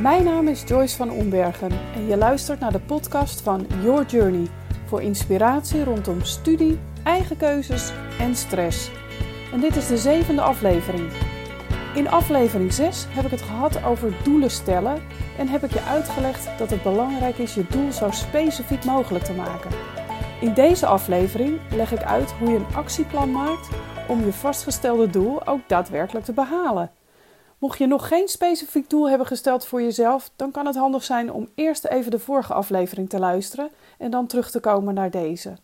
Mijn naam is Joyce van Ombergen en je luistert naar de podcast van Your Journey voor inspiratie rondom studie, eigen keuzes en stress. En dit is de zevende aflevering. In aflevering 6 heb ik het gehad over doelen stellen en heb ik je uitgelegd dat het belangrijk is je doel zo specifiek mogelijk te maken. In deze aflevering leg ik uit hoe je een actieplan maakt om je vastgestelde doel ook daadwerkelijk te behalen. Mocht je nog geen specifiek doel hebben gesteld voor jezelf, dan kan het handig zijn om eerst even de vorige aflevering te luisteren en dan terug te komen naar deze.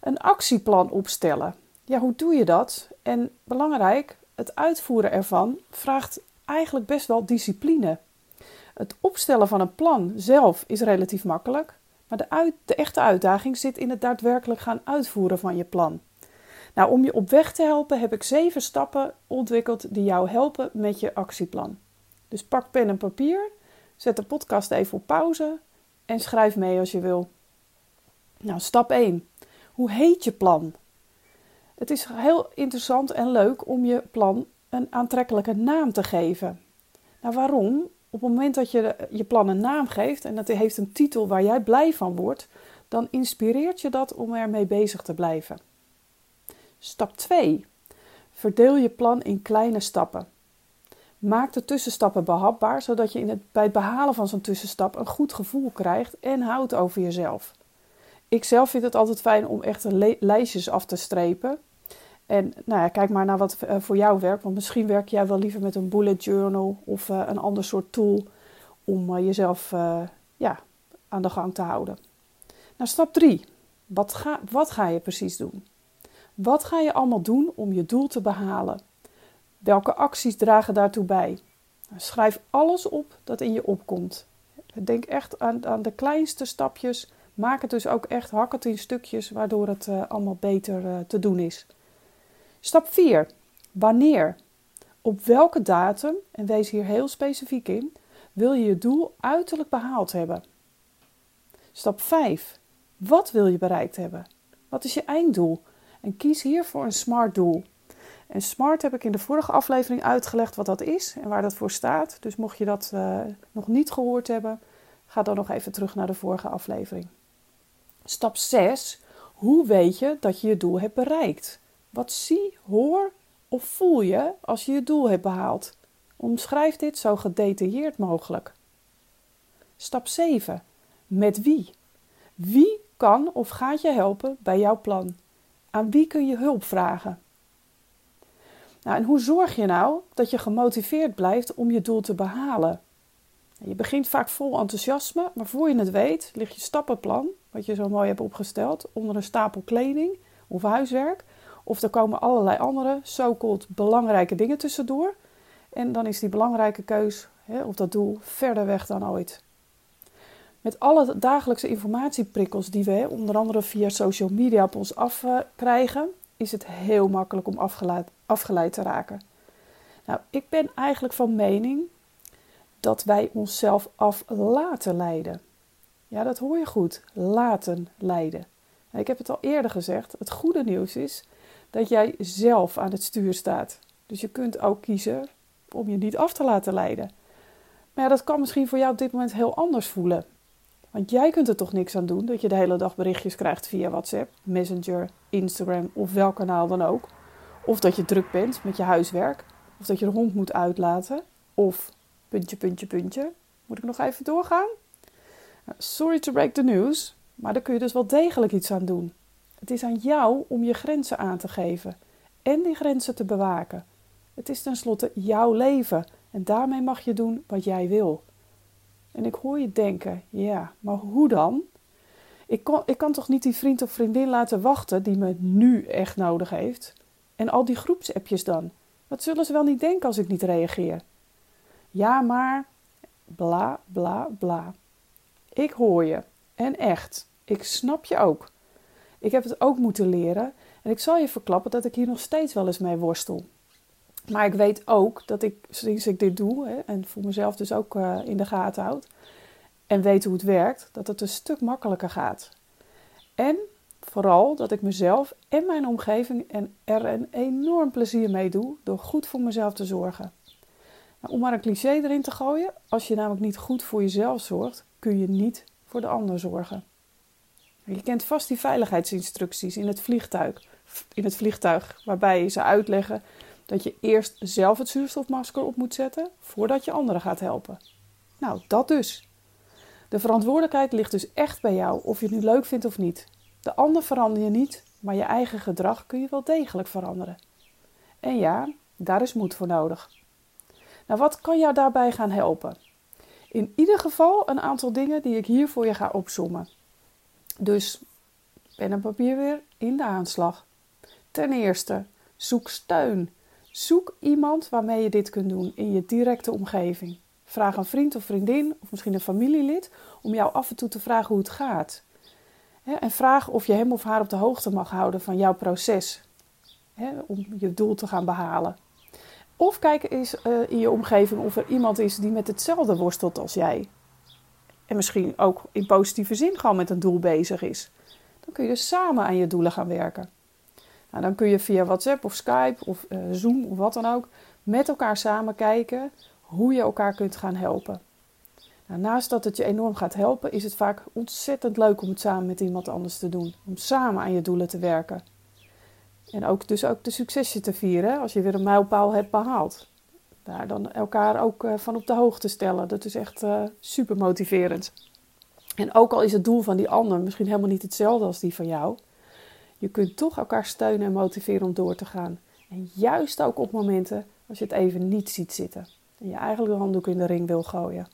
Een actieplan opstellen. Ja, hoe doe je dat? En belangrijk, het uitvoeren ervan vraagt eigenlijk best wel discipline. Het opstellen van een plan zelf is relatief makkelijk, maar de, de echte uitdaging zit in het daadwerkelijk gaan uitvoeren van je plan. Nou, om je op weg te helpen heb ik zeven stappen ontwikkeld die jou helpen met je actieplan. Dus pak pen en papier, zet de podcast even op pauze en schrijf mee als je wil. Nou, stap 1. Hoe heet je plan? Het is heel interessant en leuk om je plan een aantrekkelijke naam te geven. Nou, waarom? Op het moment dat je je plan een naam geeft en dat heeft een titel waar jij blij van wordt, dan inspireert je dat om ermee bezig te blijven. Stap 2. Verdeel je plan in kleine stappen. Maak de tussenstappen behapbaar, zodat je in het, bij het behalen van zo'n tussenstap een goed gevoel krijgt en houdt over jezelf. Ik zelf vind het altijd fijn om echt lijstjes af te strepen. En nou ja, kijk maar naar wat eh, voor jou werkt. Want misschien werk jij wel liever met een bullet journal of uh, een ander soort tool om uh, jezelf ja, aan de gang te houden. Nou, stap 3. Wat ga, wat ga je precies doen? Wat ga je allemaal doen om je doel te behalen? Welke acties dragen daartoe bij? Schrijf alles op dat in je opkomt. Denk echt aan, aan de kleinste stapjes. Maak het dus ook echt hak het in stukjes, waardoor het uh, allemaal beter uh, te doen is. Stap 4. Wanneer? Op welke datum, en wees hier heel specifiek in, wil je je doel uiterlijk behaald hebben? Stap 5. Wat wil je bereikt hebben? Wat is je einddoel? En kies hier voor een SMART doel. En SMART heb ik in de vorige aflevering uitgelegd wat dat is en waar dat voor staat. Dus mocht je dat uh, nog niet gehoord hebben, ga dan nog even terug naar de vorige aflevering. Stap 6. Hoe weet je dat je je doel hebt bereikt? Wat zie, hoor of voel je als je je doel hebt behaald? Omschrijf dit zo gedetailleerd mogelijk. Stap 7. Met wie? Wie kan of gaat je helpen bij jouw plan? Aan wie kun je hulp vragen? Nou, en hoe zorg je nou dat je gemotiveerd blijft om je doel te behalen? Je begint vaak vol enthousiasme, maar voor je het weet ligt je stappenplan, wat je zo mooi hebt opgesteld, onder een stapel kleding of huiswerk. Of er komen allerlei andere so-called belangrijke dingen tussendoor. En dan is die belangrijke keus hè, of dat doel verder weg dan ooit. Met alle dagelijkse informatieprikkels die we onder andere via social media op ons afkrijgen, is het heel makkelijk om afgeleid, afgeleid te raken. Nou, ik ben eigenlijk van mening dat wij onszelf af laten leiden. Ja, dat hoor je goed. Laten leiden. Nou, ik heb het al eerder gezegd. Het goede nieuws is dat jij zelf aan het stuur staat. Dus je kunt ook kiezen om je niet af te laten leiden. Maar ja, dat kan misschien voor jou op dit moment heel anders voelen. Want jij kunt er toch niks aan doen dat je de hele dag berichtjes krijgt via WhatsApp, Messenger, Instagram of welk kanaal dan ook. Of dat je druk bent met je huiswerk. Of dat je de hond moet uitlaten. Of puntje, puntje, puntje. Moet ik nog even doorgaan? Nou, sorry to break the news, maar daar kun je dus wel degelijk iets aan doen. Het is aan jou om je grenzen aan te geven en die grenzen te bewaken. Het is tenslotte jouw leven en daarmee mag je doen wat jij wil. En ik hoor je denken, ja, maar hoe dan? Ik, ik kan toch niet die vriend of vriendin laten wachten die me nu echt nodig heeft? En al die groepsappjes dan? Wat zullen ze wel niet denken als ik niet reageer? Ja, maar bla bla bla. Ik hoor je. En echt, ik snap je ook. Ik heb het ook moeten leren en ik zal je verklappen dat ik hier nog steeds wel eens mee worstel. Maar ik weet ook dat ik, sinds ik dit doe, hè, en voor mezelf dus ook uh, in de gaten houd, en weet hoe het werkt, dat het een stuk makkelijker gaat. En vooral dat ik mezelf en mijn omgeving en er een enorm plezier mee doe door goed voor mezelf te zorgen. Nou, om maar een cliché erin te gooien, als je namelijk niet goed voor jezelf zorgt, kun je niet voor de ander zorgen. Je kent vast die veiligheidsinstructies in het vliegtuig, in het vliegtuig waarbij ze uitleggen dat je eerst zelf het zuurstofmasker op moet zetten voordat je anderen gaat helpen. Nou, dat dus. De verantwoordelijkheid ligt dus echt bij jou, of je het nu leuk vindt of niet. De ander verander je niet, maar je eigen gedrag kun je wel degelijk veranderen. En ja, daar is moed voor nodig. Nou, wat kan jou daarbij gaan helpen? In ieder geval een aantal dingen die ik hier voor je ga opzommen. Dus pen en papier weer in de aanslag. Ten eerste, zoek steun. Zoek iemand waarmee je dit kunt doen in je directe omgeving. Vraag een vriend of vriendin of misschien een familielid om jou af en toe te vragen hoe het gaat. En vraag of je hem of haar op de hoogte mag houden van jouw proces om je doel te gaan behalen. Of kijk eens uh, in je omgeving of er iemand is die met hetzelfde worstelt als jij. En misschien ook in positieve zin gewoon met een doel bezig is. Dan kun je dus samen aan je doelen gaan werken. Nou, dan kun je via WhatsApp of Skype of uh, Zoom of wat dan ook met elkaar samen kijken hoe je elkaar kunt gaan helpen. Nou, naast dat het je enorm gaat helpen, is het vaak ontzettend leuk om het samen met iemand anders te doen. Om samen aan je doelen te werken. En ook, dus ook de succesje te vieren als je weer een mijlpaal hebt behaald. Daar dan elkaar ook uh, van op de hoogte stellen. Dat is echt uh, super motiverend. En ook al is het doel van die ander misschien helemaal niet hetzelfde als die van jou, je kunt toch elkaar steunen en motiveren om door te gaan. En juist ook op momenten als je het even niet ziet zitten en je eigenlijk de handdoek in de ring wil gooien.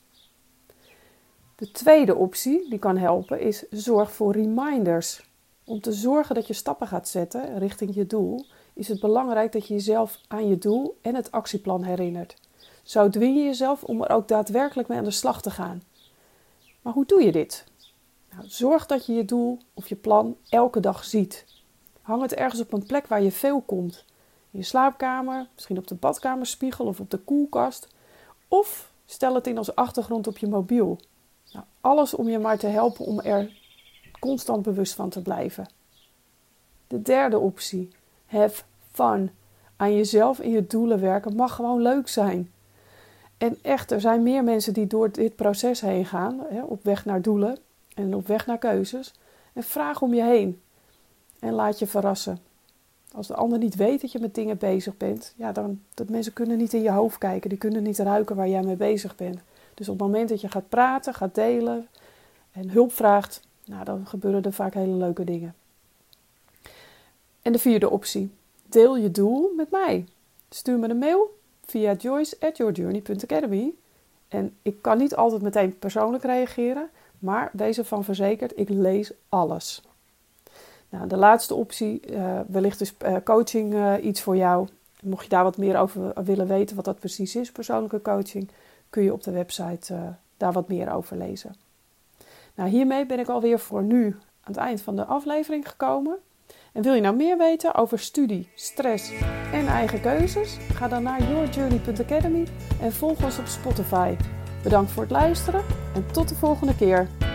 De tweede optie die kan helpen is zorg voor reminders. Om te zorgen dat je stappen gaat zetten richting je doel, is het belangrijk dat je jezelf aan je doel en het actieplan herinnert. Zo dwing je jezelf om er ook daadwerkelijk mee aan de slag te gaan. Maar hoe doe je dit? Nou, zorg dat je je doel of je plan elke dag ziet. Hang het ergens op een plek waar je veel komt. In je slaapkamer, misschien op de badkamerspiegel of op de koelkast. Of stel het in als achtergrond op je mobiel. Nou, alles om je maar te helpen om er constant bewust van te blijven. De derde optie, have fun. Aan jezelf en je doelen werken mag gewoon leuk zijn. En echt, er zijn meer mensen die door dit proces heen gaan, op weg naar doelen en op weg naar keuzes. En vraag om je heen en laat je verrassen. Als de ander niet weet dat je met dingen bezig bent, ja, dan dat mensen kunnen niet in je hoofd kijken, die kunnen niet ruiken waar jij mee bezig bent. Dus op het moment dat je gaat praten, gaat delen en hulp vraagt, nou, dan gebeuren er vaak hele leuke dingen. En de vierde optie, deel je doel met mij. Stuur me een mail via joyce@yourjourney.academy. En ik kan niet altijd meteen persoonlijk reageren, maar wees ervan verzekerd, ik lees alles. Nou, de laatste optie, uh, wellicht is uh, coaching uh, iets voor jou. Mocht je daar wat meer over willen weten, wat dat precies is, persoonlijke coaching, kun je op de website daar wat meer over lezen. Nou, hiermee ben ik alweer voor nu aan het eind van de aflevering gekomen. En wil je nou meer weten over studie, stress en eigen keuzes? Ga dan naar yourjourney.academy en volg ons op Spotify. Bedankt voor het luisteren en tot de volgende keer.